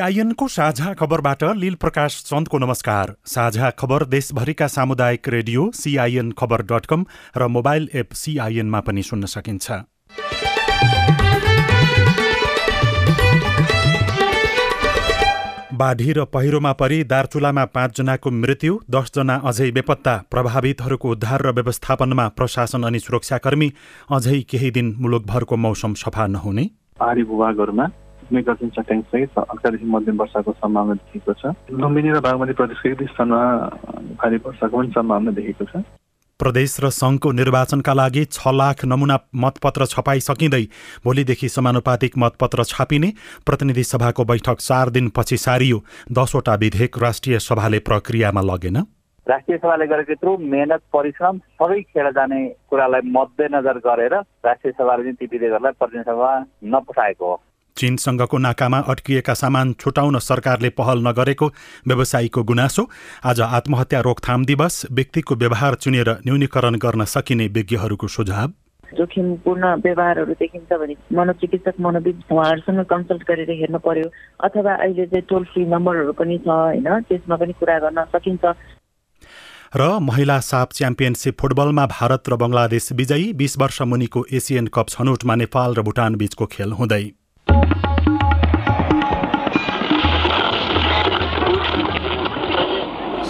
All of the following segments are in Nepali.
सिआइएनको साझा खबरबाट लील प्रकाश चन्दको नमस्कार। साझा खबर देशभरिका सामुदायिक radio CIN Khabar dot com र मोबाइल एप सिआइएनमा पनि सुन्न सकिन्छ। बाढी र पहिरोमा परि दार्चुलामा पाँचजनाको मृत्यु दसजना अझै बेपत्ता। प्रभावितहरूको उद्धार र व्यवस्थापनमा प्रशासन अनि सुरक्षाकर्मी अझै केही दिन मुलुकभरको मौसम सफा नहुने। पहाडी भूभागहरूमा मेघार्जुन सहित हल्कादेखि मध्यम वर्षाको सम्भावना देखिएको छ। लुम्बिनी र बागमती प्रदेशको एक स्थानमा भारी वर्षाको पनि सम्भावना देखिएको छ। प्रदेश र सङ्घको निर्वाचनका लागि छ लाख नमुना मतपत्र छपाई सकिँदै भोलिदेखि समानुपातिक मतपत्र छापिने प्रतिनिधि सभाको बैठक चार दिनपछि सारियो। दसवटा विधेयक राष्ट्रिय सभाले प्रक्रियामा लगेन। राष्ट्रिय सभाले गरेको यत्रो मेहनत परिश्रम सबै खेर जाने कुरालाई मध्यनजर गरेर राष्ट्रिय सभाले चाहिँ ती विधेयकहरूलाई प्रतिनिधि सभा नपठाएको हो। चीनसँगको नाकामा अड्किएका सामान छुटाउन सरकारले पहल नगरेको व्यवसायीको गुनासो। आज आत्महत्या रोकथाम दिवस व्यक्तिको व्यवहार चुनेर न्यूनीकरण गर्न सकिने विज्ञहरूको सुझाव। जोखिमपूर्ण व्यवहारहरू देखिन्छ भने मनोचिकित्सक मनोविद उहाँहरूसँग कन्सल्ट गरेर हेर्नु पर्यो अथवा अहिले चाहिँ टोल फ्री नम्बरहरू पनि छ होइन? त्यसमा पनि कुरा गर्न सकिन्छ। र महिला साप च्याम्पियनसिप फुटबलमा भारत र बङ्गलादेश विजयी बीस वर्ष मुनिको एसियन कप छनौटमा नेपाल र भुटान बीचको खेल हुँदै।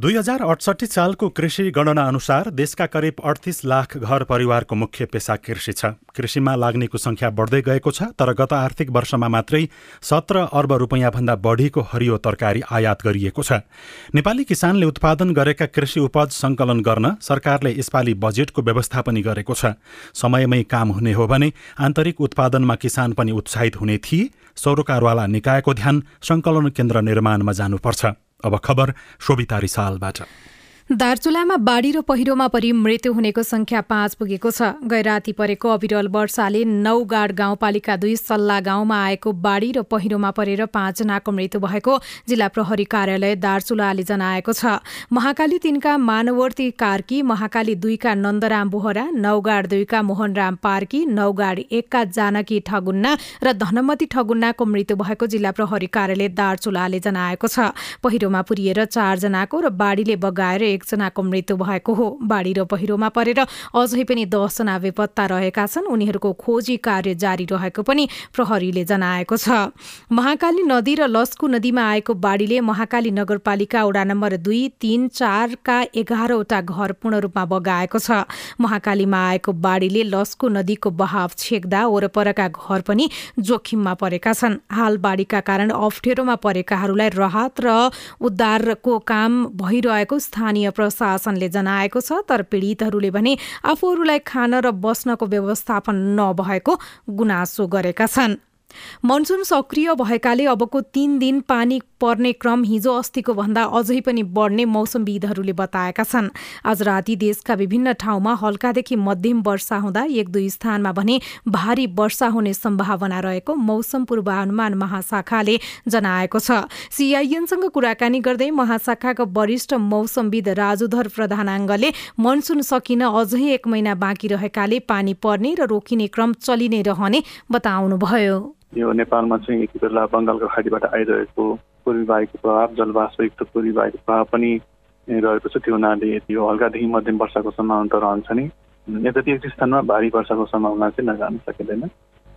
दुई हजार अडसठी सालको कृषि गणना अनुसार देशका करिब अडतिस लाख घर परिवारको मुख्य पेसा कृषि छ। कृषिमा लाग्नेको संख्या बढ्दै गएको छ तर गत आर्थिक वर्षमा मात्रै सत्र अर्ब रुपियाँभन्दा बढीको हरियो तरकारी आयात गरिएको छ। नेपाली किसानले उत्पादन गरेका कृषि उपज संकलन गर्न सरकारले यसपालि बजेटको व्यवस्था पनि गरेको छ। समयमै काम हुने हो भने आन्तरिक उत्पादनमा किसान पनि उत्साहित हुने थिए। सरोकारवाला निकायको ध्यान संकलन केन्द्र निर्माणमा जानुपर्छ। अब खबर शोभिता रिसालबाट दार्चुलामा बाढी र पहिरोमा परि मृत्यु हुनेको संख्या पाँच पुगेको छ। गैराती परेको अविरल वर्षाले नौगाड गाउँपालिका दुई सल्लाह गाउँमा आएको बाढी र पहिरोमा परेर पाँचजनाको मृत्यु भएको जिल्ला प्रहरी कार्यालय दार्चुलाले जनाएको छ। महाकाली तिनका मानवर्ती कार्की महाकाली दुईका नन्दराम बोहरा नौगाड दुईका मोहनराम पार्की नौगाड एकका जानकी ठगुन्ना र धनमती ठगुन्नाको मृत्यु भएको जिल्ला प्रहरी कार्यालय दार्चुलाले जनाएको छ। पहिरोमा पुरिएर चारजनाको र बाढीले बगाएर एकजनाको मृत्यु भएको हो। बाढी र पहिरोमा परेर अझै पनि दसजना बेपत्ता रहेका छन्। उनीहरूको खोजी कार्य जारी रहेको पनि प्रहरीले जनाएको छ। महाकाली नदी र लस्कु नदीमा आएको बाढीले महाकाली नगरपालिका वडा नम्बर दुई तीन चारका एघारवटा घर पूर्ण रूपमा बगाएको छ। महाकालीमा आएको बाढीले लस्कु नदीको बहाव छेक्दा वरपरका घर पनि जोखिममा परेका छन्। हाल बाढीका कारण अप्ठ्यारोमा परेकाहरूलाई राहत र उद्धारको काम भइरहेको स्थानीय प्रशासनले जनाएको छ तर पीडितहरूले भने आफूहरूलाई खान र बस्नको व्यवस्थापन नभएको गुनासो गरेका छन्। मनसुन सक्रिय भएकाले अबको तीन दिन पानी पर्ने क्रम हिजो अस्तिको भन्दा अझै पनि बढ्ने मौसमविदहरूले बताएका छन्। आज राति देशका विभिन्न ठाउँमा हल्कादेखि मध्यम वर्षा हुँदा एक दुई स्थानमा भने भारी वर्षा हुने सम्भावना रहेको मौसम पूर्वानुमान महाशाखाले जनाएको छ। सिआइएनसँग कुराकानी गर्दै महाशाखाका वरिष्ठ मौसमविद राजुधर प्रधानाङ्गले मनसुन सकिन अझै एक महिना बाँकी रहेकाले पानी पर्ने र रोकिने क्रम चलि नै रहने बताउनुभयो। यो नेपालमा चाहिँ यति बेला बङ्गालको खाडीबाट आइरहेको पूर्वी वायुको प्रभाव जलवाष्पयुक्त पूर्वी वायुको प्रभाव पनि रहेको छ। त्यो हुनाले यो हल्कादेखि मध्यम वर्षाको सम्भावना त रहन्छ नि। यद्यपि एक स्थानमा भारी वर्षाको सम्भावना चाहिँ नजान सकिँदैन।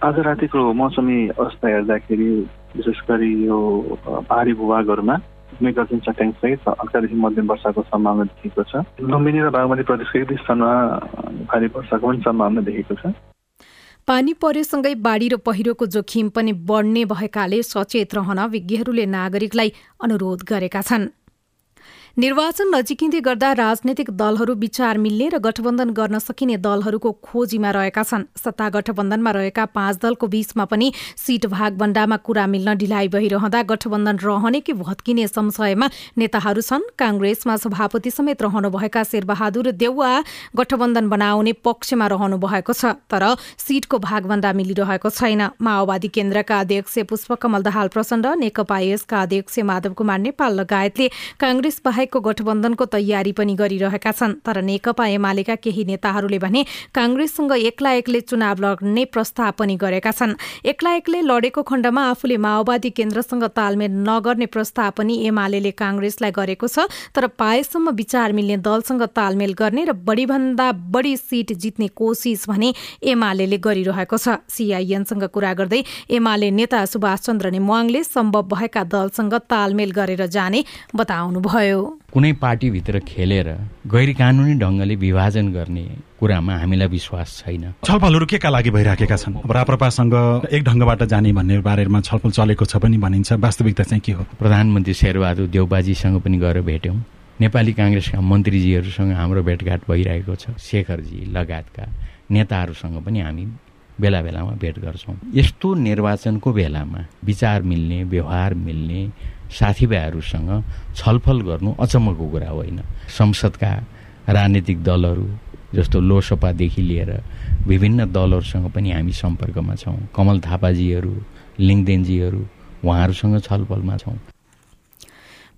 आज रातिको मौसमी अवस्था हेर्दाखेरि विशेष गरी यो पहाडी भूभागहरूमा मेगाजिन चट्याङ सहित हल्कादेखि मध्यम वर्षाको सम्भावना देखिएको छ। लुम्बिनी र बागमती प्रदेशको एक स्थानमा भारी वर्षाको पनि सम्भावना देखिएको छ। पानी पर्योसँगै बाढी र पहिरोको जोखिम पनि बढ्ने भएकाले सचेत रहन विज्ञहरूले नागरिकलाई अनुरोध गरेका छन्। निर्वाचन नजिकिँदै गर्दा राजनैतिक दलहरू विचार मिल्ने र गठबन्धन गर्न सकिने दलहरूको खोजीमा रहेका छन्। सत्ता गठबन्धनमा रहेका पाँच दलको बीचमा पनि सीट भागभण्डामा कुरा मिल्न ढिलाइ भइरहँदा गठबन्धन रहने कि भत्किने संशयमा नेताहरू छन्। काङ्ग्रेसमा सभापति समेत रहनुभएका शेरबहादुर देउवा गठबन्धन बनाउने पक्षमा रहनु भएको छ तर सीटको भागभन्डा मिलिरहेको छैन। माओवादी केन्द्रका अध्यक्ष पुष्पकमल दाहाल प्रचण्ड नेकपा यसका अध्यक्ष माधव कुमार नेपाल लगायतले काङ्ग्रेस बाहेकको गठबन्धनको तयारी पनि गरिरहेका छन् तर नेकपा एमालेका केही नेताहरूले भने काङ्ग्रेससँग एक्ला एक्लै चुनाव लड्ने प्रस्ताव पनि गरेका छन्। एक्ला एक्लै लडेको खण्डमा आफूले माओवादी केन्द्रसँग तालमेल नगर्ने प्रस्ताव पनि एमाले काङ्ग्रेसलाई गरेको छ तर पाएसम्म विचार मिल्ने दलसँग तालमेल गर्ने र बढीभन्दा बढी सिट जित्ने कोसिस भने एमाले गरिरहेको छ। सिआइएनसँग कुरा गर्दै एमाले नेता सुभाष चन्द्र नेमुवाङले सम्भव भएका दलसँग तालमेल गरेर जाने बताउनुभयो। कुनै पार्टीभित्र खेलेर गैर कानुनी ढङ्गले विभाजन गर्ने कुरामा हामीलाई विश्वास छैन। छलफलहरू के का लागि भइराखेका छन्? राप्रपासँग एक ढङ्गबाट जाने भन्ने बारेमा छलफल चलेको छ पनि भनिन्छ। वास्तविकता चाहिँ के हो? प्रधानमन्त्री शेरबहादुर देउबाजीसँग पनि गएर भेट्यौँ। नेपाली काङ्ग्रेसका मन्त्रीजीहरूसँग हाम्रो भेटघाट भइरहेको छ। शेखरजी लगायतका नेताहरूसँग पनि हामी बेला बेलामा भेट गर्छौँ। यस्तो निर्वाचनको बेलामा विचार मिल्ने व्यवहार मिल्ने साथीभाइहरूसँग छलफल गर्नु अचम्मको कुरा होइन। संसदका राजनीतिक दलहरू जस्तो लोसपादेखि लिएर विभिन्न दलहरूसँग पनि हामी सम्पर्कमा छौँ। कमल थापाजीहरू लिङदेनजीहरू उहाँहरूसँग छलफलमा छौँ।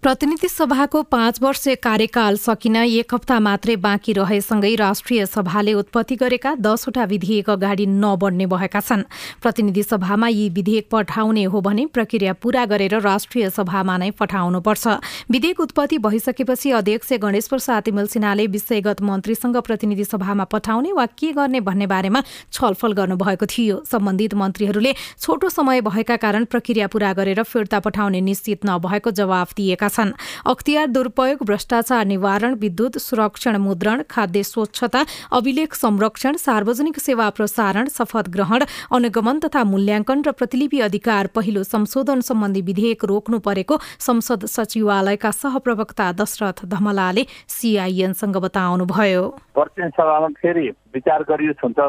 प्रतिनिधि सभाको पाँच वर्ष कार्यकाल सकिन एक हप्ता मात्रै बाँकी रहेसँगै राष्ट्रिय सभाले उत्पत्ति गरेका दसवटा विधेयक अगाडि नबढ्ने भएका छन्। प्रतिनिधि सभामा यी विधेयक पठाउने हो भने प्रक्रिया पूरा गरेर राष्ट्रिय सभामा नै पठाउनुपर्छ। विधेयक उत्पत्ति भइसकेपछि अध्यक्ष गणेश प्रसाद तिमल सिन्हाले विषयगत मन्त्रीसँग प्रतिनिधि सभामा पठाउने वा के गर्ने भन्ने बारेमा छलफल गर्नुभएको थियो। सम्बन्धित मन्त्रीहरूले छोटो समय भएका कारण प्रक्रिया पूरा गरेर फिर्ता पठाउने निश्चित नभएको जवाफ दिएका छन्। अख्तियार दुरूपयोग भ्रष्टाचार निवारण विद्युत सुरक्षण मुद्रण खाद्य स्वच्छता अभिलेख संरक्षण सार्वजनिक सेवा प्रसारण शपथ ग्रहण अनुगमन तथा मूल्याङ्कन र प्रतिलिपि अधिकार पहिलो संशोधन सम्बन्धी विधेयक रोक्नु परेको संसद सचिवालयका सहप्रवक्ता दशरथ धमलाले सीआईएनसँग बताउनुभयो। सभामा विचार गरियो हुन्छ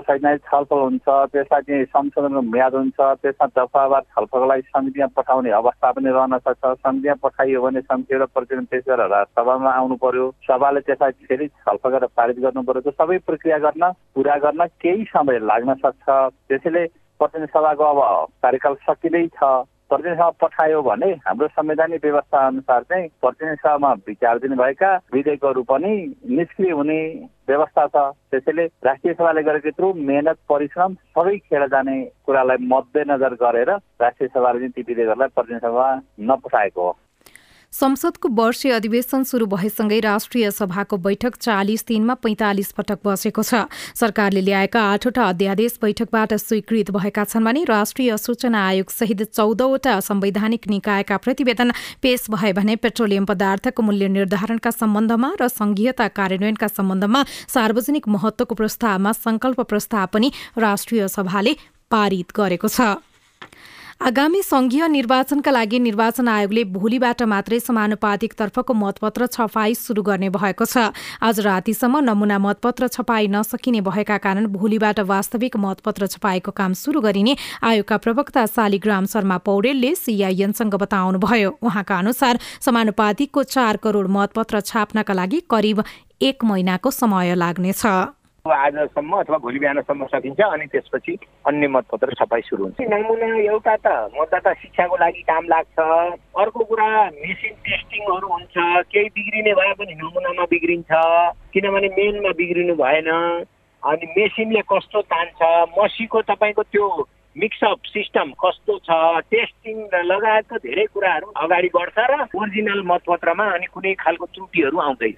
छलफल हुन्छ त्यसलाई चाहिँ संशोधनको म्याद हुन्छ त्यसमा दफावार समितिमा पठाउने अवस्था पनि रहन सक्छ पठाइयो भने समिति र प्रतिवेदन पेश गरेर सभामा आउनु पर्यो। सभाले त्यसलाई फेरि छलफल गरेर पारित गर्नु पर्यो। त्यो सबै प्रक्रिया गर्न पुरा गर्न केही समय लाग्न सक्छ। त्यसैले प्रतिनिधि सभाको अब कार्यकाल सकिँदैछ प्रतिनिधि सभा पठायो भने हाम्रो संवैधानिक व्यवस्था अनुसार चाहिँ प्रतिनिधि सभामा विचार दिनुभएका विधेयकहरू पनि निष्क्रिय हुने व्यवस्था छ। त्यसैले राष्ट्रिय सभाले गरेको यत्रो मेहनत परिश्रम सबै खेर जाने कुरालाई मध्यनजर गरेर राष्ट्रिय सभाले ती विधेयकहरूलाई प्रतिनिधि सभा नपठाएको हो। संसदको वर्षीय अधिवेशन शुरू भएसँगै राष्ट्रिय सभाको बैठक चालिस दिनमा पैंतालिस पटक बसेको छ। सरकारले ल्याएका आठवटा अध्यादेश बैठकबाट स्वीकृत भएका छन् भने राष्ट्रिय सूचना आयोग सहित चौधवटा संवैधानिक निकायका प्रतिवेदन पेश भए भने पेट्रोलियम पदार्थको मूल्य निर्धारणका सम्बन्धमा र संघीयता कार्यान्वयनका सम्बन्धमा सार्वजनिक महत्वको प्रस्तावमा संकल्प प्रस्ताव पनि राष्ट्रिय सभाले पारित गरेको छ। आगामी संघीय निर्वाचनका लागि निर्वाचन आयोगले भोलिबाट मात्रै समानुपातिक तर्फको मतपत्र छपाई शुरू गर्ने भएको छ। आज रातिसम्म नमूना मतपत्र छपाई नसकिने भएका कारण भोलिबाट वास्तविक मतपत्र छपाईको काम शुरू गरिने आयोगका प्रवक्ता शालिग्राम शर्मा पौडेलले सीआईएनसँग बताउनुभयो। उहाँका अनुसार समानुपातिकको चार करोड़ मतपत्र छाप्नका लागि करिब एक महिनाको समय लाग्नेछ। आजसम्म अथवा भोलि बिहानसम्म सकिन्छ अनि त्यसपछि अन्य मतपत्र छपाई सुरु हुन्छ। नमुना एउटा त मतदाता शिक्षाको लागि काम लाग्छ। अर्को कुरा मेसिन टेस्टिङहरू हुन्छ। केही बिग्रिने भए पनि नमुनामा बिग्रिन्छ। किनभने मेनमा बिग्रिनु भएन। अनि मेसिनले कस्तो तान्छ? मसीको तपाईँको त्यो मिक्सअप सिस्टम कस्तो छ? टेस्टिङ लगायतका धेरै कुराहरू अगाडि बढ्छ र ओरिजिनल मतपत्रमा अनि कुनै खालको त्रुटिहरू आउँदैन।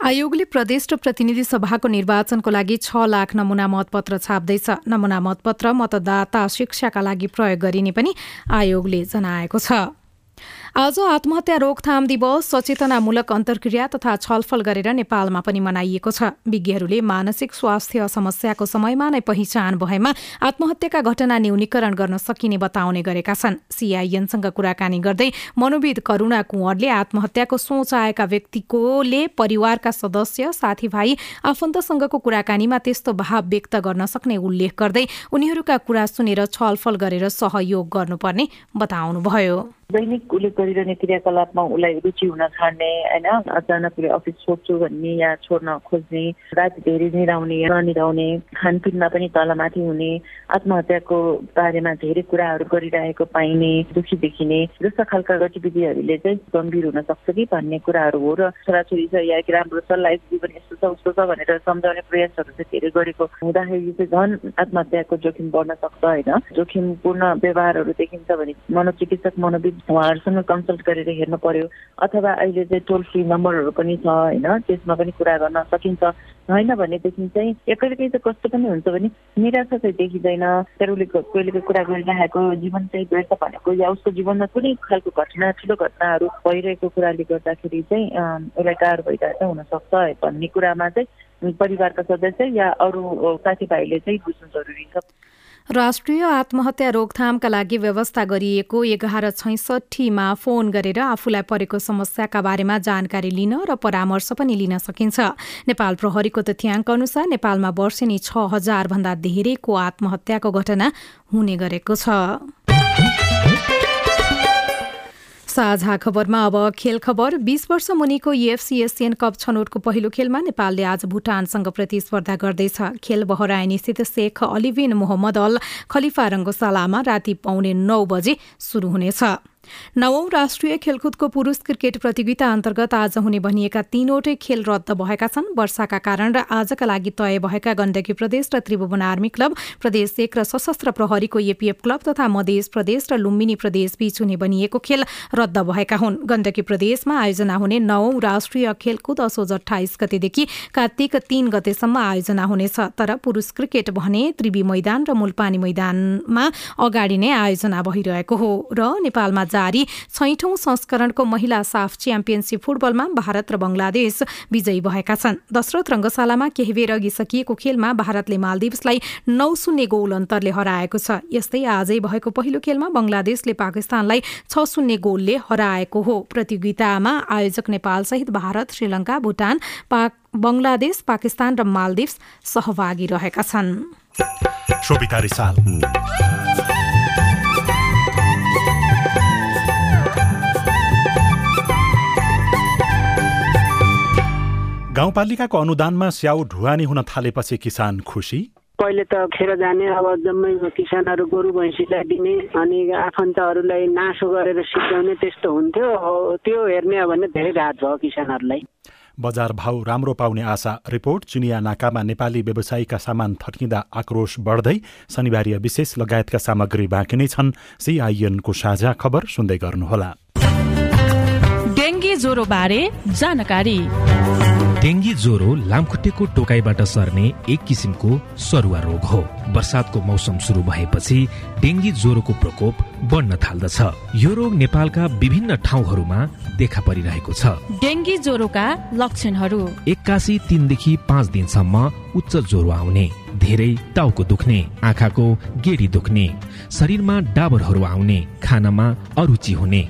आयोगले प्रदेश र प्रतिनिधि सभाको निर्वाचनको लागि छ लाख नमुना मतपत्र छाप्दैछ। नमुना मतपत्र मतदाता शिक्षाका लागि प्रयोग गरिने पनि आयोगले जनाएको छ। आज आत्महत्या रोकथाम दिवस सचेतनामूलक अन्तर्क्रिया तथा छलफल गरेर नेपालमा पनि मनाइएको छ। विज्ञहरूले मानसिक स्वास्थ्य समस्याको समयमा नै पहिचान भएमा आत्महत्याका घटना न्यूनीकरण गर्न सकिने बताउने गरेका छन्। सीआईएनसँग कुराकानी गर्दै मनोविद करूणा कुँवरले आत्महत्याको सोच आएका व्यक्तिकोले परिवारका सदस्य साथीभाइ आफन्तसँगको कुराकानीमा त्यस्तो भाव व्यक्त गर्न सक्ने उल्लेख गर्दै उनीहरूका कुरा सुनेर छलफल गरेर सहयोग गर्नुपर्ने बताउनुभयो। गरिरहने क्रियाकलापमा उसलाई रुचि हुन छाड्ने होइन? अचानक उसले अफिस छोड्छु भन्ने या छोड्न खोज्ने राति धेरै निराउने ननिराउने खानपिनमा पनि तलमाथि हुने आत्महत्याको बारेमा धेरै कुराहरू गरिरहेको पाइने दुखी देखिने जस्ता खालका गतिविधिहरूले चाहिँ गम्भीर हुन सक्छ कि भन्ने कुराहरू हो र छोराछोरी छ या राम्रो छ लाइफ जीवन यस्तो छ उस्तो छ भनेर सम्झाउने प्रयासहरू चाहिँ धेरै गरेको हुँदाखेरि चाहिँ झन् आत्महत्याको जोखिम बढ्न सक्छ होइन? जोखिमपूर्ण व्यवहारहरू देखिन्छ भने मनोचिकित्सक मनोविद उहाँहरूसँग कन्सल्ट गरेर हेर्नु पर्यो। अथवा अहिले चाहिँ टोल फ्री नम्बरहरू पनि छ होइन? त्यसमा पनि कुरा गर्न सकिन्छ। होइन भनेदेखि चाहिँ कहिले चाहिँ कस्तो पनि हुन्छ भने निराशा चाहिँ देखिँदैन। तर उसले कहिलेको कुरा गरिरहेको जीवन चाहिँ व्यर्थ भनेको या उसको जीवनमा कुनै खालको घटना ठुलो घटनाहरू भइरहेको कुराले गर्दाखेरि चाहिँ उसलाई गाह्रो भइरहेको हुनसक्छ भन्ने कुरामा चाहिँ परिवारका सदस्य या अरू साथीभाइले चाहिँ बुझ्नु जरुरी छ। राष्ट्रिय आत्महत्या रोकथामका लागि व्यवस्था गरिएको एघार छैसठीमा फोन गरेर आफूलाई परेको समस्याका बारेमा जानकारी लिन र परामर्श पनि लिन सकिन्छ। नेपाल प्रहरीको तथ्याङ्क अनुसार नेपालमा वर्षेनी छ हजार भन्दा धेरैको आत्महत्याको घटना हुने गरेको छ। साझा खबरमा अब खेल खबर। बीस वर्ष मुनिको युएफसी एसियन कप छनौटको पहिलो खेलमा नेपालले आज भुटानसँग प्रतिस्पर्धा गर्दैछ। खेल बहराइनीस्थित Sheikh Ali bin Mohammed Al Khalifa रङ्गोशालामा राति पाउने नौ बजे सुरु हुनेछ। नवौं राष्ट्रिय खेलकुदको पुरूष क्रिकेट प्रतियोगिता अन्तर्गत आज हुने भनिएका तीनवटै खेल रद्द भएका छन्। वर्षाका कारण र आजका लागि तय भएका गण्डकी प्रदेश र त्रिभुवन आर्मी क्लब प्रदेश एक र सशस्त्र प्रहरीको एपीएफ क्लब तथा मध्य प्रदेश र लुम्बिनी प्रदेश बीच हुने भनिएको खेल रद्द भएका हुन्। गण्डकी प्रदेशमा आयोजना हुने नवौं राष्ट्रिय खेलकुद असोज अठाइस गतेदेखि कार्तिक तीन गतेसम्म आयोजना हुनेछ। तर पुरूष क्रिकेट भने त्रिवी मैदान र मुलपानी मैदानमा अगाडि नै आयोजना भइरहेको हो र नेपालमा जारी छैठौं संस्करणको महिला साफ च्याम्पियनसिप फुटबलमा भारत र बंगलादेश विजयी भएका छन्। दशरथ रङ्गशालामा केही बेर अघि सकिएको खेलमा भारतले मालदिप्सलाई नौ शून्य गोल अन्तरले हराएको छ। यस्तै आजै भएको पहिलो खेलमा बंगलादेशले पाकिस्तानलाई छ शून्य गोलले हराएको हो। प्रतियोगितामा आयोजक नेपालसहित भारत श्रीलङ्का भुटान पाक बंगलादेश पाकिस्तान र मालदिप्स सहभागी रहेका छन्। गाउँपालिकाको अनुदानमा स्याउ ढुवानी हुन थालेपछि किसान खुसी पहिले त खेर जाने अब जम्मै किसानहरू गोरु भैँसीलाई दिने अनि आफन्तहरूलाई नासो गरेर सिकाउने त्यस्तो हुन्थ्यो। त्यो हेर्ने हो भने धेरै राहत भयो किसानहरूलाई। बजार भाउ राम्रो पाउने आशा रिपोर्ट। चिनिया नाकामा नेपाली व्यवसायीका सामान थर्किँदा आक्रोश बढ्दै शनिबार विशेष लगायतका सामग्री बाँकी नै छन्। सिआइएनको साझा खबर सुन्दै गर्नुहोला। डेङ्गी ज्वरो बारे जानकारी। डेङ्गी ज्वरो लामखुट्टेको टोकाइबाट सर्ने एक किसिमको सरुवा रोग हो। वर्षातको मौसम सुरु भएपछि डेङ्गी ज्वरोको प्रकोप बढ्न थाल्दछ। यो रोग नेपालका विभिन्न ठाउँहरूमा देखा परिरहेको छ। डेङ्गी ज्वरोका लक्षणहरू। एक्कासी तिनदेखि पाँच दिनसम्म उच्च ज्वरो आउने। धेरै टाउको दुख्ने आँखाको गेडी दुख्ने शरीरमा डाबरहरू आउने खानामा अरुचि हुने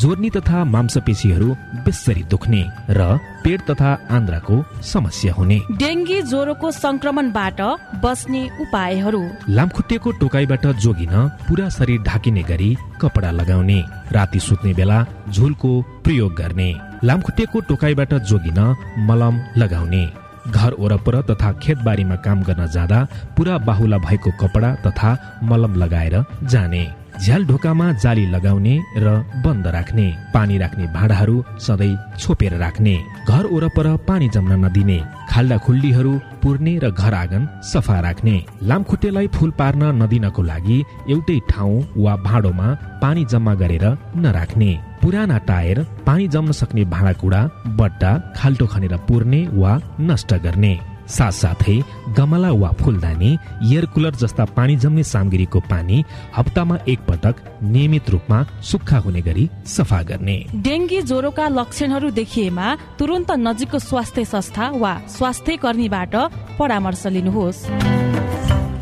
जोर्नी तथा मांसपेशीहरू बेसरी दुख्ने र पेट तथा आन्द्राको समस्या हुने। डेङ्गी ज्वरोको संक्रमणबाट बस्ने उपायहरू। लामखुट्टेको टोकाइबाट जोगिन पुरा शरीर ढाकिने गरी कपडा लगाउने राति सुत्ने बेला झुलको प्रयोग गर्ने लामखुट्टेको टोकाइबाट जोगिन मलम लगाउने घर वरपर तथा खेतबारीमा काम गर्न जाँदा पुरा बाहुला भएको कपडा तथा मलम लगाएर जाने। झ्याल ढोकामा जाली लगाउने र बन्द राख्ने। पानी राख्ने भाँडाहरू सधैँ छोपेर राख्ने। घर वरपर पानी जम्न नदिने। खाल्डा खुल्डीहरू पुर्ने र घर आँगन सफा राख्ने। लामखुट्टेलाई फुल पार्न नदिनको लागि एउटै ठाउँ वा भाँडोमा पानी जम्मा गरेर नराख्ने। पुराना टायर पानी जम्न सक्ने भाँडाकुँडा बट्टा खाल्टो खनेर पुर्ने वा नष्ट गर्ने। साथसाथै गमला वा फुलदानी एयर कुलर जस्ता पानी जम्ने सामग्रीको पानी हप्तामा एक पटक नियमित रूपमा सुक्खा हुने गरी सफा गर्ने। डेङ्गी ज्वरोका लक्षणहरू देखिएमा तुरन्त नजिकको स्वास्थ्य संस्था वा स्वास्थ्य कर्मीबाट परामर्श लिनुहोस्।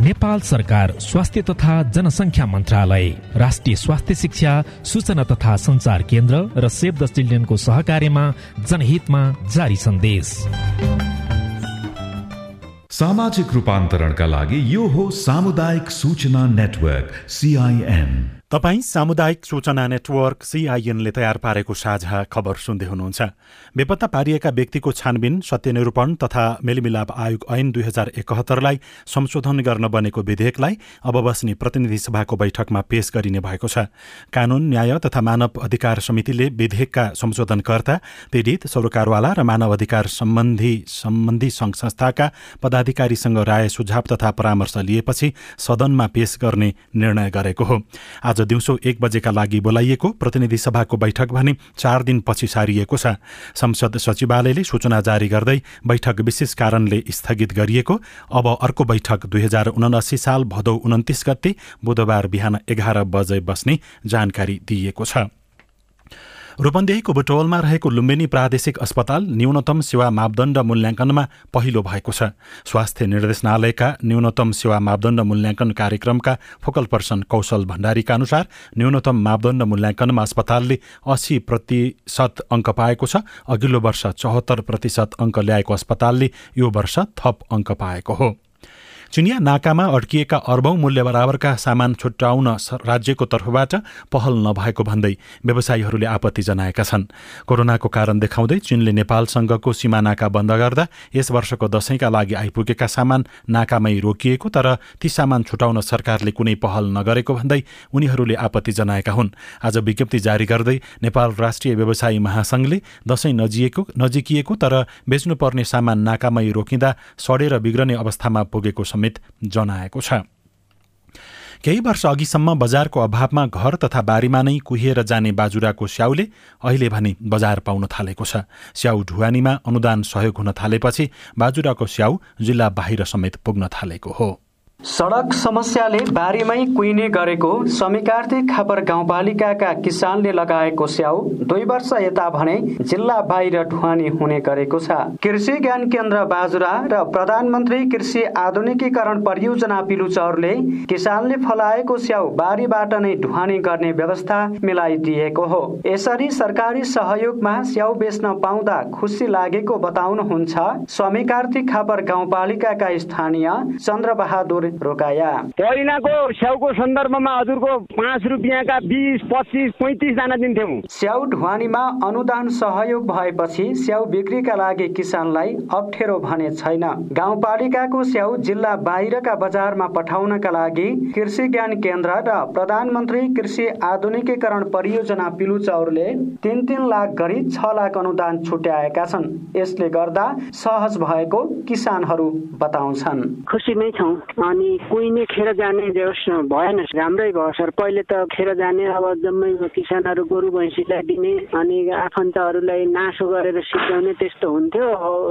नेपाल सरकार स्वास्थ्य तथा जनसङ्ख्या मन्त्रालय राष्ट्रिय स्वास्थ्य शिक्षा सूचना तथा संचार केन्द्र र सेभ द चिल्ड्रेनको सहकार्यमा जनहितमा जारी सन्देश। सामाजिक रूपान्तरणका लागि यो हो सामुदायिक सूचना नेटवर्क सिआइएन तपाईँ सामुदायिक सूचना नेटवर्क सिआइएनले तयार पारेको साझा खबर सुन्दै हुनुहुन्छ। बेपत्ता पारिएका व्यक्तिको छानबिन सत्यनिरूपण तथा मेलमिलाप आयोग ऐन दुई हजार एकहत्तरलाई संशोधन गर्न बनेको विधेयकलाई अब बस्ने प्रतिनिधि सभाको बैठकमा पेश गरिने भएको छ। कानून न्याय तथा मानव अधिकार समितिले विधेयकका संशोधनकर्ता पीडित सरोकारवाला र मानव अधिकार सम्बन्धी सम्बन्धी सङ्घ संस्थाका पदाधिकारीसँग राय सुझाव तथा परामर्श लिएपछि सदनमा पेश गर्ने निर्णय गरेको हो। आज आज दिउँसो एक बजेका लागि बोलाइएको प्रतिनिधि सभाको बैठक भने चार दिनपछि सारिएको छ। संसद सचिवालयले सूचना जारी गर्दै बैठक विशेष कारणले स्थगित गरिएको। अब अर्को बैठक दुई हजार उनासी साल भदौ उन्तिस गते बुधबार बिहान एघार बजे बस्ने जानकारी दिइएको छ। रूपन्देहीको बुटवलमा रहेको लुम्बिनी प्रादेशिक अस्पताल न्यूनतम सेवा मापदण्ड मूल्याङ्कनमा पहिलो भएको छ। स्वास्थ्य निर्देशनालयका न्यूनतम सेवा मापदण्ड मूल्याङ्कन कार्यक्रमका फोकल पर्सन कौशल भण्डारीका अनुसार न्यूनतम मापदण्ड मूल्याङ्कनमा अस्पतालले अस्सी प्रतिशत अङ्क पाएको छ अघिल्लो वर्ष चौहत्तर प्रतिशत अङ्क ल्याएको अस्पतालले यो वर्ष थप अङ्क पाएको हो। चिनिया नाकामा अड्किएका अर्बौं मूल्य बराबरका सामान छुट्याउन राज्यको तर्फबाट पहल नभएको भन्दै व्यवसायीहरूले आपत्ति जनाएका छन्। कोरोनाको कारण देखाउँदै चीनले नेपालसँगको सीमा नाका बन्द गर्दा यस वर्षको दशैंका लागि आइपुगेका सामान नाकामै रोकिएको तर ती सामान छुटाउन सरकारले कुनै पहल नगरेको भन्दै उनीहरूले आपत्ति जनाएका हुन्। आज विज्ञप्ति जारी गर्दै नेपाल राष्ट्रिय व्यवसायी महासंघले दशैं नजिएको नजिकिएको तर बेच्नुपर्ने सामान नाकामै रोकिँदा सडेर बिग्रने अवस्थामा पुगेको समेत जनाएको छ। केही वर्ष अघिसम्म बजारको अभावमा घर तथा बारीमा नै कुहिएर जाने बाजुराको स्याउले अहिले भने बजार पाउन थालेको छ। स्याउ ढुवानीमा अनुदान सहयोग हुन थालेपछि बाजुराको स्याउ जिल्ला बाहिर समेत पुग्न थालेको हो। सडक समस्याले बारीमै कुहिने गरेको समीकार्ती खापर गाउँपालिकाका किसानले लगाएको स्याउ दुई वर्ष यता भने जिल्ला बाहिर ढुवानी हुने गरेको छ। कृषि ज्ञान केन्द्र बाजुरा र प्रधानमन्त्री कृषि आधुनिकीकरण परियोजना पिलुचौरले किसानले फलाएको स्याउ बारीबाट नै ढुवानी गर्ने व्यवस्था मिलाइदिएको हो। यसरी सरकारी सहयोगमा स्याउ बेच्न पाउँदा खुसी लागेको बताउनुहुन्छ समीकार्ती खापर गाउँपालिकाका स्थानीय चन्द्रबहादुर रोकाया। पहिलाको स्याउको सन्दर्भमा हजुरको पाँच रुपियाँका बिस पच्चिस पैँतिसजना दिन्थ्यौँ। स्याउ ढुवानीमा अनुदान सहयोग भएपछि स्याउ बिक्रीका लागि किसानलाई अप्ठ्यारो भने छैन। गाउँपालिकाको स्याउ जिल्ला बाहिरका बजारमा पठाउनका लागि कृषि ज्ञान केन्द्र र प्रधानमन्त्री कृषि आधुनिकीकरण परियोजना पिलुचौरले तिन तिन लाख गरी छ लाख अनुदान छुट्याएका छन्। यसले गर्दा सहज भएको किसानहरू बताउँछन्। खुसी नै छौँ। अनि कुहिने खेर जाने भएन। राम्रै भयो सर। पहिले त खेर जाने अब जम्मै किसानहरू गोरु भैँसीलाई दिने अनि आफन्तहरूलाई नासो गरेर सिकाउने त्यस्तो हुन्थ्यो।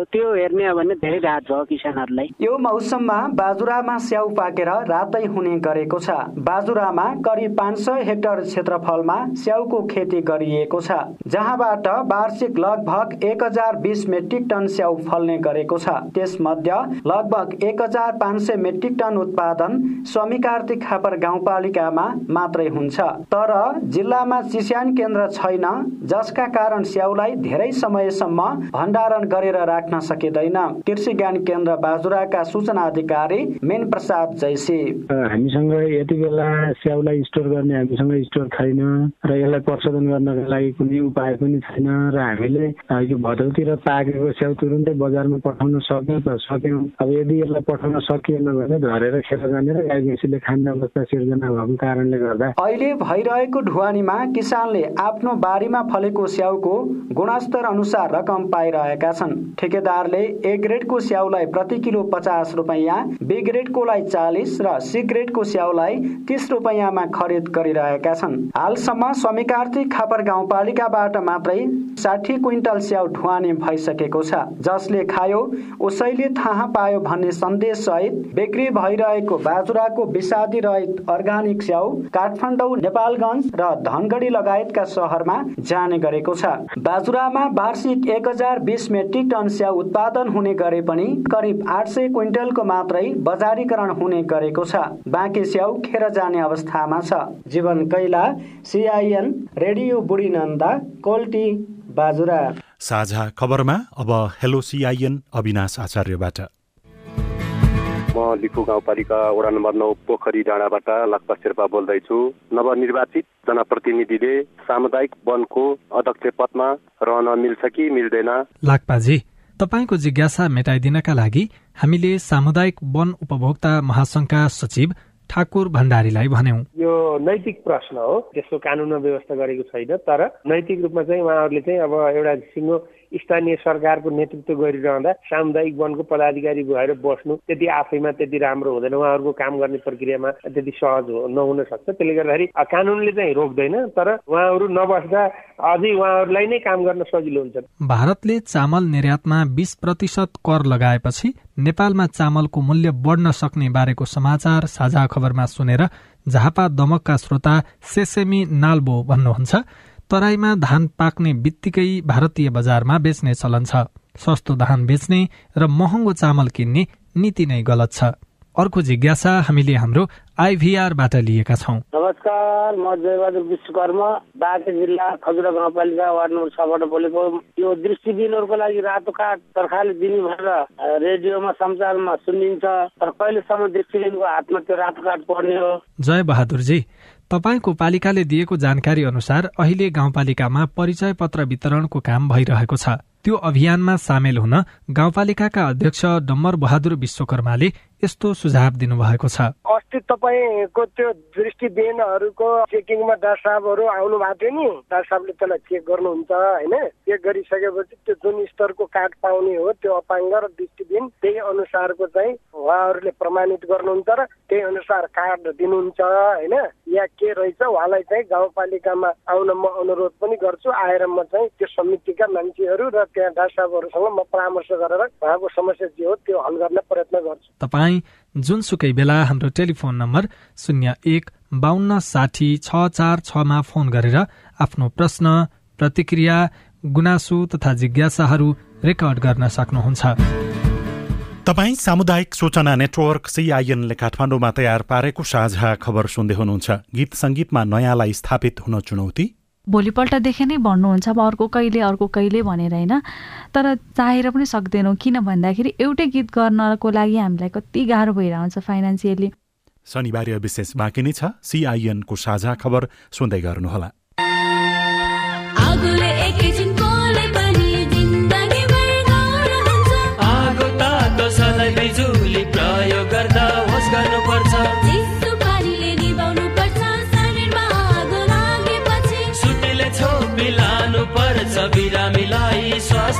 त्यो हेर्ने हो भने धेरै राहत भयो किसानहरूलाई। यो मौसममा बाजुरामा स्याउ पाकेर रातै हुने गरेको छ। बाजुरामा करिब पाँच सय हेक्टर क्षेत्रफलमा स्याउको खेती गरिएको छ जहाँबाट वार्षिक लगभग एक हजार बिस मेट्रिक टन स्याउ फल्ने गरेको छ। त्यसमध्ये लगभग एक हजार पाँच सय मेट्रिक टन उत्पादन स्वामी खापर गाउँपालिकामा मात्रै हुन्छ। तर जिल्लामा चिस्यान केन्द्र छैन जसका कारण स्याउलाई धेरै समयसम्म भण्डारण गरेर राख्न सकिँदैन। कृषि ज्ञान केन्द्र बाजुराका सूचना अधिकारी मेन प्रसाद जैसी हामीसँग यति बेला स्याउलाई स्टोर गर्ने हामीसँग स्टोर छैन र यसलाई प्रशोधन गर्नका लागि कुनै उपाय पनि छैन र हामीले यो भदौतिर पाकेको स्याउ तुरुन्तै बजारमा पठाउन सक्यौँ त सक्यौँ। अब यदि यसलाई पठाउन सकिएन भने झरेर भरेर खेर जाने र गाई भैँसीले खाने अवस्था सिर्जना भएको कारणले गर्दा अहिले भइरहेको ढुवानीमा किसानले आफ्नो बारीमा फलेको स्याउको गुणस्तर अनुसार रकम पाइरहेका छन्। ठेकेदारले ए ग्रेडको स्याउलाई प्रति किलो पचास रुपियाँ बी ग्रेडकोलाई चालिस र सी ग्रेडको स्याउलाई तिस रुपियाँमा खरिद गरिरहेका छन्। हालसम्म समिकार्थी खापर गाउँपालिकाबाट मात्रै साठी क्विन्टल स्याउ ढुवानी भइसकेको छ। जसले खायो उसैले थाहा पायो भन्ने सन्देश सहित बिक्री भइरहेको बाजुराको विषादी रहित अर्गानिक स्याउ काठमाडौँ नेपालगञ्ज र धनगढी लगायतका सहरमा जाने गरेको छ। बाजुरामा वार्षिक एक हजार बिस मेट्रिक टन स्याउ उत्पादन हुने गरे पनि करिब आठ सय क्विन्टलको मात्रै बजारीकरण हुने गरेको छ। बाँकी स्याउ खेर जाने अवस्थामा छ। जीवन कैला सिआइएन रेडियो बुढी नन्दा कोल्टी बाजुरा। साझा खबरमा अब हेलो सिआइएन अविनाश आचार्यबाट। म लिफु गाउँपालिका वडा नम्बर नौ पोखरी डाँडाबाट लाक्पा शेर्पा बोल्दैछु। नवनिर्वाचित जनप्रतिनिधिले सामुदायिक वनको अध्यक्ष पदमा रहन मिल्छ कि मिल्दैन? लाक्पाजी तपाईँको जिज्ञासा मेटाइदिनका लागि हामीले सामुदायिक वन उपभोक्ता महासंघका सचिव ठाकुर भण्डारीलाई भन्यौं। यो नैतिक प्रश्न हो त्यसको कानुनमा व्यवस्था गरेको छैन तर नैतिक रूपमा चाहिँ उहाँहरूले चाहिँ अब एउटा सिङ्गो स्थानीय सरकारको नेतृत्व गरिरहँदा सामुदायिक वनको पदाधिकारी भएर बस्नु त्यति आफैमा त्यति राम्रो हुँदैन। उहाँहरूको काम गर्ने प्रक्रियामा त्यति सहज नहुन सक्छ। त्यसले गर्दाखेरि कानुनले चाहिँ रोक्दैन तर उहाँहरू नबस्दा अझै उहाँहरूलाई नै काम गर्न सजिलो हुन्छ। भारतले चामल निर्यातमा बीस प्रतिशत कर लगाएपछि नेपालमा चामलको मूल्य बढ्न सक्ने बारेको समाचार साझा खबरमा सुनेर झापा दमकका श्रोता सेसेमी नाल्बो भन्नुहुन्छ। तराईमा धान पाक्ने बित्तिकै भारतीय बजारमा बेच्ने चलन छ। सस्तो धान बेच्ने र महँगो चामल किन्ने नीति नै गलत छ। अर्को जिज्ञासा हामीले हाम्रो आइभीआरबाट लिएका छौँ। नमस्कार म जयबहादुर विश्वकर्मा बाँके जिल्ला खजुरा गाउँपालिका वार्ड नम्बर छबाट बोलेको यो दृष्टिबिनहरूको लागि रातो कार्ड सरकारले दिने भनेर रेडियोमा समाचारमा सुनिन्छ। तर कहिलेसम्म दृष्टिबिनको हातमा त्यो रातो कार्ड पर्ने हो? जय बहादुरजी तपाईँको पालिकाले दिएको जानकारी अनुसार अहिले गाउँपालिकामा परिचय पत्र वितरणको काम भइरहेको छ। त्यो अभियानमा सामेल हुन गाउँपालिकाका अध्यक्ष डम्बर बहादुर विश्वकर्माले यस्तो सुझाव दिनुभएको छ। अस्ति तपाईँको त्यो दृष्टिबिनहरूको चेकिङमा डाक्टर साहबहरू आउनु भएको थियो नि। डाक्टर साहबले त्यसलाई चेक गर्नुहुन्छ होइन? चेक गरिसकेपछि त्यो जुन स्तरको कार्ड पाउने हो त्यो अपाङ्ग र दृष्टिबिन त्यही अनुसारको चाहिँ उहाँहरूले प्रमाणित गर्नुहुन्छ र त्यही अनुसार कार्ड दिनुहुन्छ होइन? या के रहेछ उहाँलाई चाहिँ गाउँपालिकामा आउन म अनुरोध पनि गर्छु। आएर म चाहिँ त्यो समितिका मान्छेहरू र त्यहाँ डाक्टर साहबहरूसँग म परामर्श गरेर उहाँको समस्या जे हो त्यो हल गर्न प्रयत्न गर्छु। तपाईँ जुनसुकै बेला हाम्रो टेलिफोन नम्बर शून्य एक बाहन्न साठी छ चार छमा फोन गरेर आफ्नो प्रश्न प्रतिक्रिया गुनासो तथा जिज्ञासाहरू रेकर्ड गर्न सक्नुहुन्छ। तपाईँ सामुदायिक सूचना नेटवर्क सिआइएनले काठमाडौँमा तयार पारेको साझा खबर सुन्दै हुनुहुन्छ। गीत सङ्गीतमा नयाँलाई स्थापित हुन चुनौती? भोलिपल्टदेखि नै भन्नुहुन्छ अब अर्को कहिले अर्को कहिले भनेर होइन? तर चाहेर पनि सक्दैनौँ किन भन्दाखेरि एउटै गीत गर्नको लागि हामीलाई कति गाह्रो भइरहन्छ फाइनेन्सियली शनिबार विशेष बाँकी नै छ। सिआइएनको साझा खबर सुन्दै गर्नुहोला।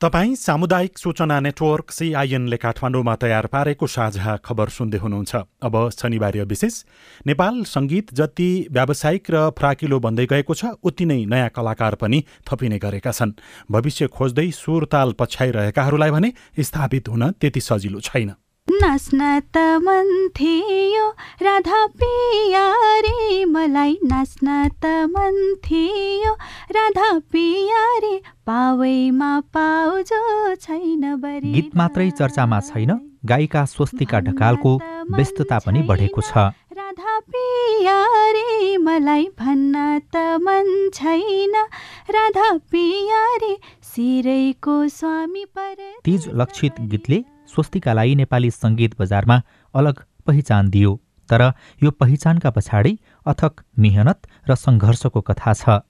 तपाईँ सामुदायिक सूचना नेटवर्क सिआइएनले काठमाडौँमा तयार पारेको साझा खबर सुन्दै हुनुहुन्छ। अब शनिबार विशेष नेपाल सङ्गीत जति व्यावसायिक र फ्राकिलो बन्दै गएको छ उति नै नयाँ कलाकार पनि थपिने गरेका छन्। भविष्य खोज्दै सुरताल पछ्याइरहेकाहरूलाई भने स्थापित हुन त्यति सजिलो छैन। नाच्न त मन थियो राधा पिया रे मलाई नाच्न त मन थियो राधा पिया रे पावैमा पाउजो छैन गीत मात्रै चर्चामा छैन गायिका स्वस्तिका ढकालको व्यस्तता पनि बढेको छ। राधा पिया रे मलाई भन्न त मन छैन। राधा पिया रे सिरैको स्वामी पर तीज लक्षित गीतले स्वस्तिकालाई नेपाली सङ्गीत बजारमा अलग पहिचान दियो। तर यो पहिचानका पछाडि अथक मेहनत र सङ्घर्षको कथा छ।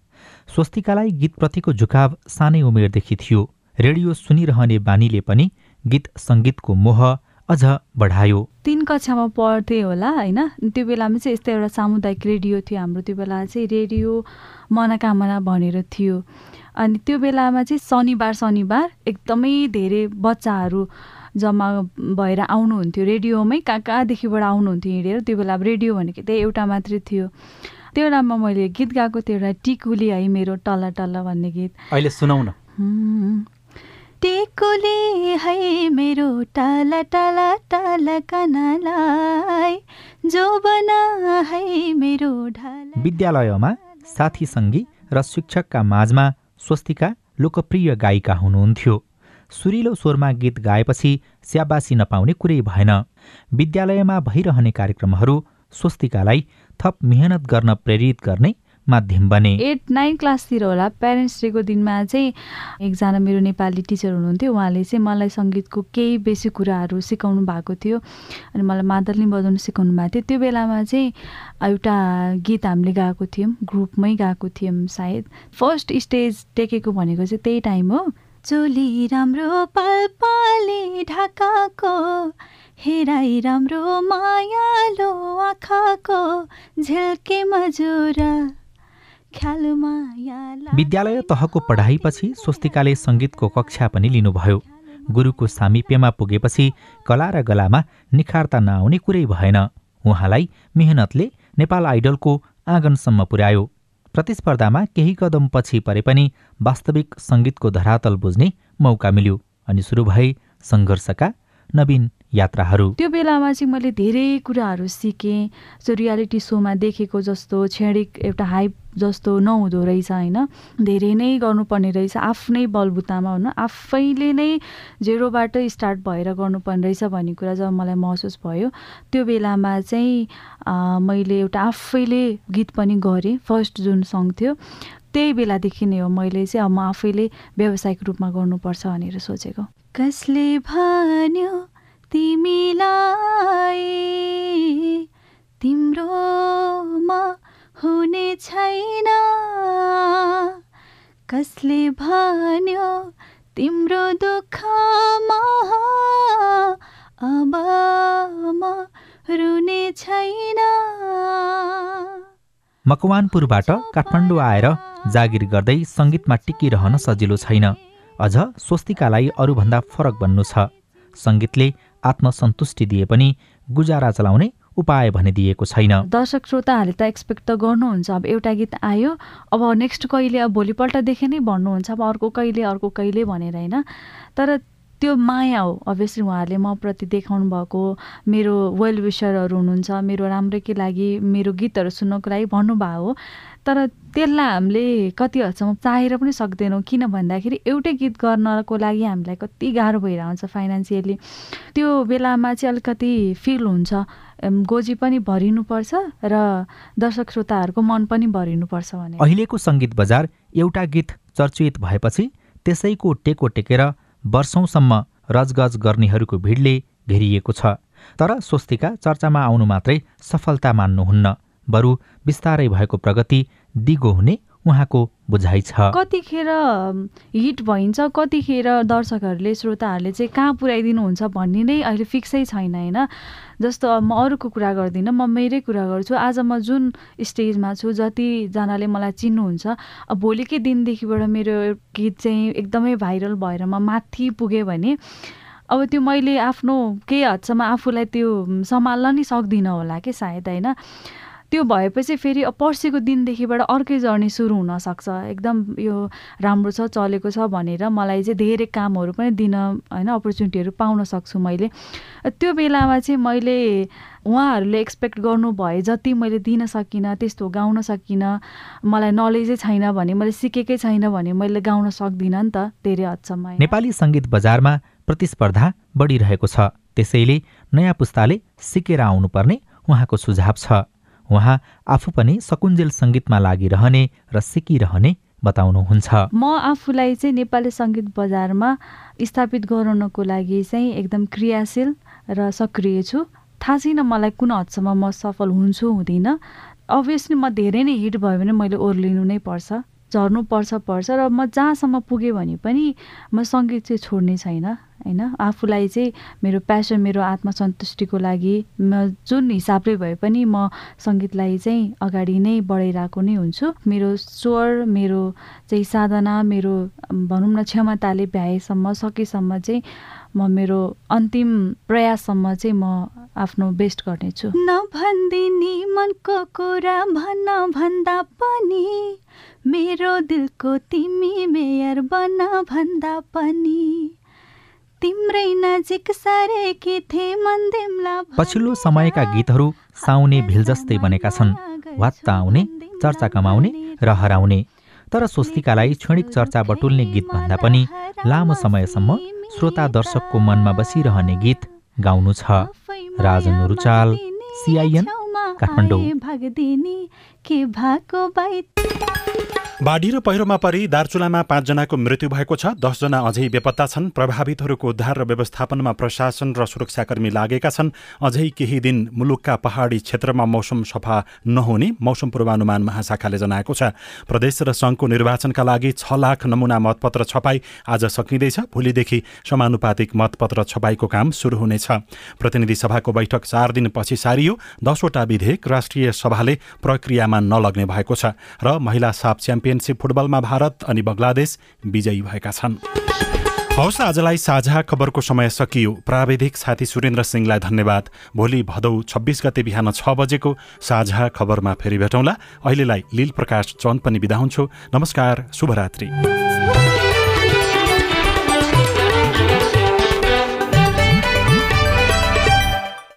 स्वस्तिकालाई गीतप्रतिको झुकाव सानै उमेरदेखि थियो। रेडियो सुनिरहने बानीले पनि गीत सङ्गीतको मोह अझ बढायो। तिन कक्षामा पढ्थेँ होला होइन? त्यो बेलामा चाहिँ यस्तो एउटा सामुदायिक रेडियो थियो हाम्रो। त्यो बेला चाहिँ रेडियो मनोकामना भनेर थियो। अनि त्यो बेलामा चाहिँ शनिबार शनिबार एकदमै धेरै बच्चाहरू जम्मा भएर आउनुहुन्थ्यो। रेडियोमै कहाँ कहाँदेखिबाट आउनुहुन्थ्यो हिँडेर? त्यो बेला अब रेडियो भनेको त्यही एउटा मात्रै थियो। त्यो बेलामा मैले गीत गाएको थियो एउटा टिकुली है मेरो टल्ला टल्ला भन्ने गीत। अहिले सुनाउ न टेकुले है मेरो टाला टाला टाला कनालाई जो बना है मेरो ढाला। विद्यालयमा साथी सङ्गी र शिक्षकका माझमा स्वस्तिका लोकप्रिय गायिका हुनुहुन्थ्यो। सुरिलो स्वरमा गीत गाएपछि स्याबासी नपाउने कुरै भएन। विद्यालयमा भइरहने कार्यक्रमहरू स्वस्तिकालाई थप मेहनत गर्न प्रेरित गर्ने माध्यम बने। एट नाइन क्लासतिर होला प्यारेन्ट्स डेको दिनमा चाहिँ एकजना मेरो नेपाली टिचर हुनुहुन्थ्यो। उहाँले चाहिँ मलाई सङ्गीतको केही बेसी कुराहरू सिकाउनु भएको थियो अनि मलाई मादली बजाउनु सिकाउनु भएको थियो। त्यो बेलामा चाहिँ एउटा गीत हामीले गाएको थियौँ ग्रुपमै गाएको थियौँ सायद। फर्स्ट स्टेज टेकेको भनेको चाहिँ त्यही टाइम हो। चोली राम्रो पाल पाले ढाकाको हेराइ राम्रो मायालो आँखाको झेल्के मजुरा विद्यालय तहको पढाइपछि स्वस्तिकाले सङ्गीतको कक्षा पनि लिनुभयो। गुरुको सामिप्यमा पुगेपछि कला र गलामा निखारता नआउने कुरै भएन। उहाँलाई मेहनतले नेपाल आइडलको आँगनसम्म पुर्यायो। प्रतिस्पर्धामा केही कदम पछि परे पनि वास्तविक सङ्गीतको धरातल बुझ्ने मौका मिल्यो अनि सुरु भए सङ्घर्षका नवीन यात्राहरू। त्यो बेलामा चाहिँ मैले धेरै कुराहरू सिकेँ। सो रियालिटी सोमा देखेको जस्तो छेडिक एउटा हाइप जस्तो नहुँदो रहेछ होइन? धेरै नै गर्नुपर्ने रहेछ। आफ्नै बलबुतामा हुन आफैले नै जेरोबाट स्टार्ट भएर गर्नुपर्ने रहेछ भन्ने कुरा जब मलाई महसुस भयो त्यो बेलामा चाहिँ मैले एउटा आफैले गीत पनि गरेँ फर्स्ट जुन सङ्ग थियो त्यही बेलादेखि नै हो मैले चाहिँ अब म आफैले व्यावसायिक रूपमा गर्नुपर्छ भनेर सोचेको। कसले भन्यो तिमीलाई तिम्रोमा हुने छैन। कसले भन्यो तिम्रो दुःखमा अब म रुने छैन। मकवानपुरबाट काठमाडौँ आएर जागिर गर्दै सङ्गीतमा टिकिरहन सजिलो छैन। अझ स्वस्तिकालाई अरूभन्दा फरक बन्नु छ। सङ्गीतले आत्मसन्तुष्टि दिए पनि गुजारा चलाउने उपाय भने दिएको छैन। दर्शक श्रोताहरूले त एक्सपेक्ट त गर्नुहुन्छ। अब एउटा गीत आयो अब नेक्स्ट कहिले अब भोलिपल्टदेखि नै भन्नुहुन्छ। अब अर्को कहिले अर्को कहिले भनेर होइन? तर त्यो माया हो। अभियसली उहाँहरूले म प्रति देखाउनु भएको मेरो वेल विसरहरू हुनुहुन्छ मेरो राम्रैकै लागि मेरो गीतहरू सुन्नको लागि भन्नुभयो हो। तर त्यसलाई हामीले कति हदसम्म चाहेर पनि सक्दैनौँ। किन भन्दाखेरि एउटै गीत गर्नको लागि हामीलाई कति गाह्रो भइरहन्छ फाइनेन्सियली त्यो बेलामा चाहिँ अलिकति फिल हुन्छ। गोजी पनि भरिनुपर्छ र दर्शक श्रोताहरूको मन पनि भरिनुपर्छ भने अहिलेको सङ्गीत बजार एउटा गीत चर्चित भएपछि त्यसैको टेको टेकेर वर्षौंसम्म रजगज गर्नेहरूको भिडले घेरिएको छ। तर स्वस्तिका चर्चामा आउनु मात्रै सफलता मान्नुहुन्न। बरु बिस्तारै भएको प्रगति दिगो हुने उहाँको बुझाइ छ। कतिखेर हिट भइन्छ कतिखेर दर्शकहरूले श्रोताहरूले चाहिँ कहाँ पुर्याइदिनुहुन्छ भन्ने नै अहिले फिक्सै छैन होइन? जस्तो म अरूको कुरा गर्दिनँ म मेरै कुरा गर्छु। आज म जुन स्टेजमा छु जतिजनाले मलाई चिन्नुहुन्छ अब भोलिकै दिनदेखिबाट मेरो गीत चाहिँ एकदमै भाइरल भएर म माथि पुगेँ भने अब त्यो मैले आफ्नो केही हदसम्म आफूलाई त्यो सम्हाल्न नि सक्दिनँ होला कि सायद होइन? त्यो भएपछि फेरि पर्सिको दिनदेखिबाट अर्कै जर्नी सुरु हुनसक्छ। एकदम यो राम्रो छ चलेको छ भनेर मलाई चाहिँ धेरै कामहरू पनि दिन होइन अपर्च्युनिटीहरू पाउन सक्छु मैले। त्यो बेलामा चाहिँ मैले उहाँहरूले एक्सपेक्ट गर्नु भए जति मैले दिन सकिनँ त्यस्तो गाउन सकिनँ। मलाई नलेजै छैन भने मैले सिकेकै छैन भने मैले गाउन सक्दिनँ नि त धेरै हदसम्म नेपाली सङ्गीत बजारमा प्रतिस्पर्धा बढिरहेको छ। त्यसैले नयाँ पुस्ताले सिकेर आउनुपर्ने उहाँको सुझाव छ। उहाँ आफू पनि सकुन्जेल सङ्गीतमा लागिरहने र सिकिरहने बताउनुहुन्छ। म आफूलाई चाहिँ नेपाली सङ्गीत बजारमा स्थापित गराउनको लागि चाहिँ एकदम क्रियाशील र सक्रिय छु। थाहा छैन मलाई कुन हदसम्म म सफल हुन्छु हुँदिनँ। अभियसली म धेरै नै हिट भयो भने मैले ओर्लिनु नै पर्छ झर्नु पर्छ पर्छ र म जहाँसम्म पुगेँ भने पनि म सङ्गीत चाहिँ छोड्ने छैन। होइन? आफूलाई चाहिँ मेरो प्यासन मेरो आत्मसन्तुष्टिको लागि म जुन हिसाबले भए पनि म सङ्गीतलाई चाहिँ अगाडि नै बढाइरहेको नै हुन्छु। मेरो स्वर मेरो चाहिँ साधना मेरो भनौँ न क्षमताले भ्याएसम्म सकेसम्म चाहिँ म मेरो अन्तिम प्रयाससम्म चाहिँ म आफ्नो बेस्ट गर्नेछु। नभन्दिनी मनको कुरा भन्न भन्दा पनि मेरो दिलको तिमी मेयर बन भन्दा पनि। पछिल्लो समयका गीतहरू साउने भिल जस्तै बनेका छन्। वात्त आउने चर्चा कमाउने र हराउने। तर स्वस्तिकालाई क्षणिक चर्चा बटुल्ने गीतभन्दा पनि लामो समयसम्म श्रोता दर्शकको मनमा बसिरहने गीत गाउनु छ। राजन रुचाल सिआइएन काठमाडौँ। बाढी र पहिरोमा परि दार्चुलामा पाँचजनाको मृत्यु भएको छ। दसजना अझै बेपत्ता छन्। प्रभावितहरूको उद्धार र व्यवस्थापनमा प्रशासन र सुरक्षाकर्मी लागेका छन्। अझै केही दिन मुलुकका पहाडी क्षेत्रमा मौसम सफा नहुने मौसम पूर्वानुमान महाशाखाले जनाएको छ। प्रदेश र सङ्घको निर्वाचनका लागि छ लाख नमुना मतपत्र छपाई आज सकिँदैछ। भोलिदेखि समानुपातिक मतपत्र छपाईको काम सुरु हुनेछ। प्रतिनिधि सभाको बैठक चार दिनपछि सारियो। दसवटा विधेयक राष्ट्रिय सभाले प्रक्रियामा नलग्ने भएको छ र महिला साप च्याम्पियन च्याम्पियनसिप फुटबलमा भारत अनि बङ्गलादेश विजयी भएका छन्। हवस् आजलाई साझा खबरको समय सकियो। प्राविधिक साथी सुरेन्द्र सिंहलाई धन्यवाद। भोलि भदौ छब्बिस गते बिहान छ बजेको साझा खबरमा फेरि भेटौँला। अहिलेलाई लील प्रकाश चन्द पनि बिदा हुन्छु। नमस्कार शुभरात्री।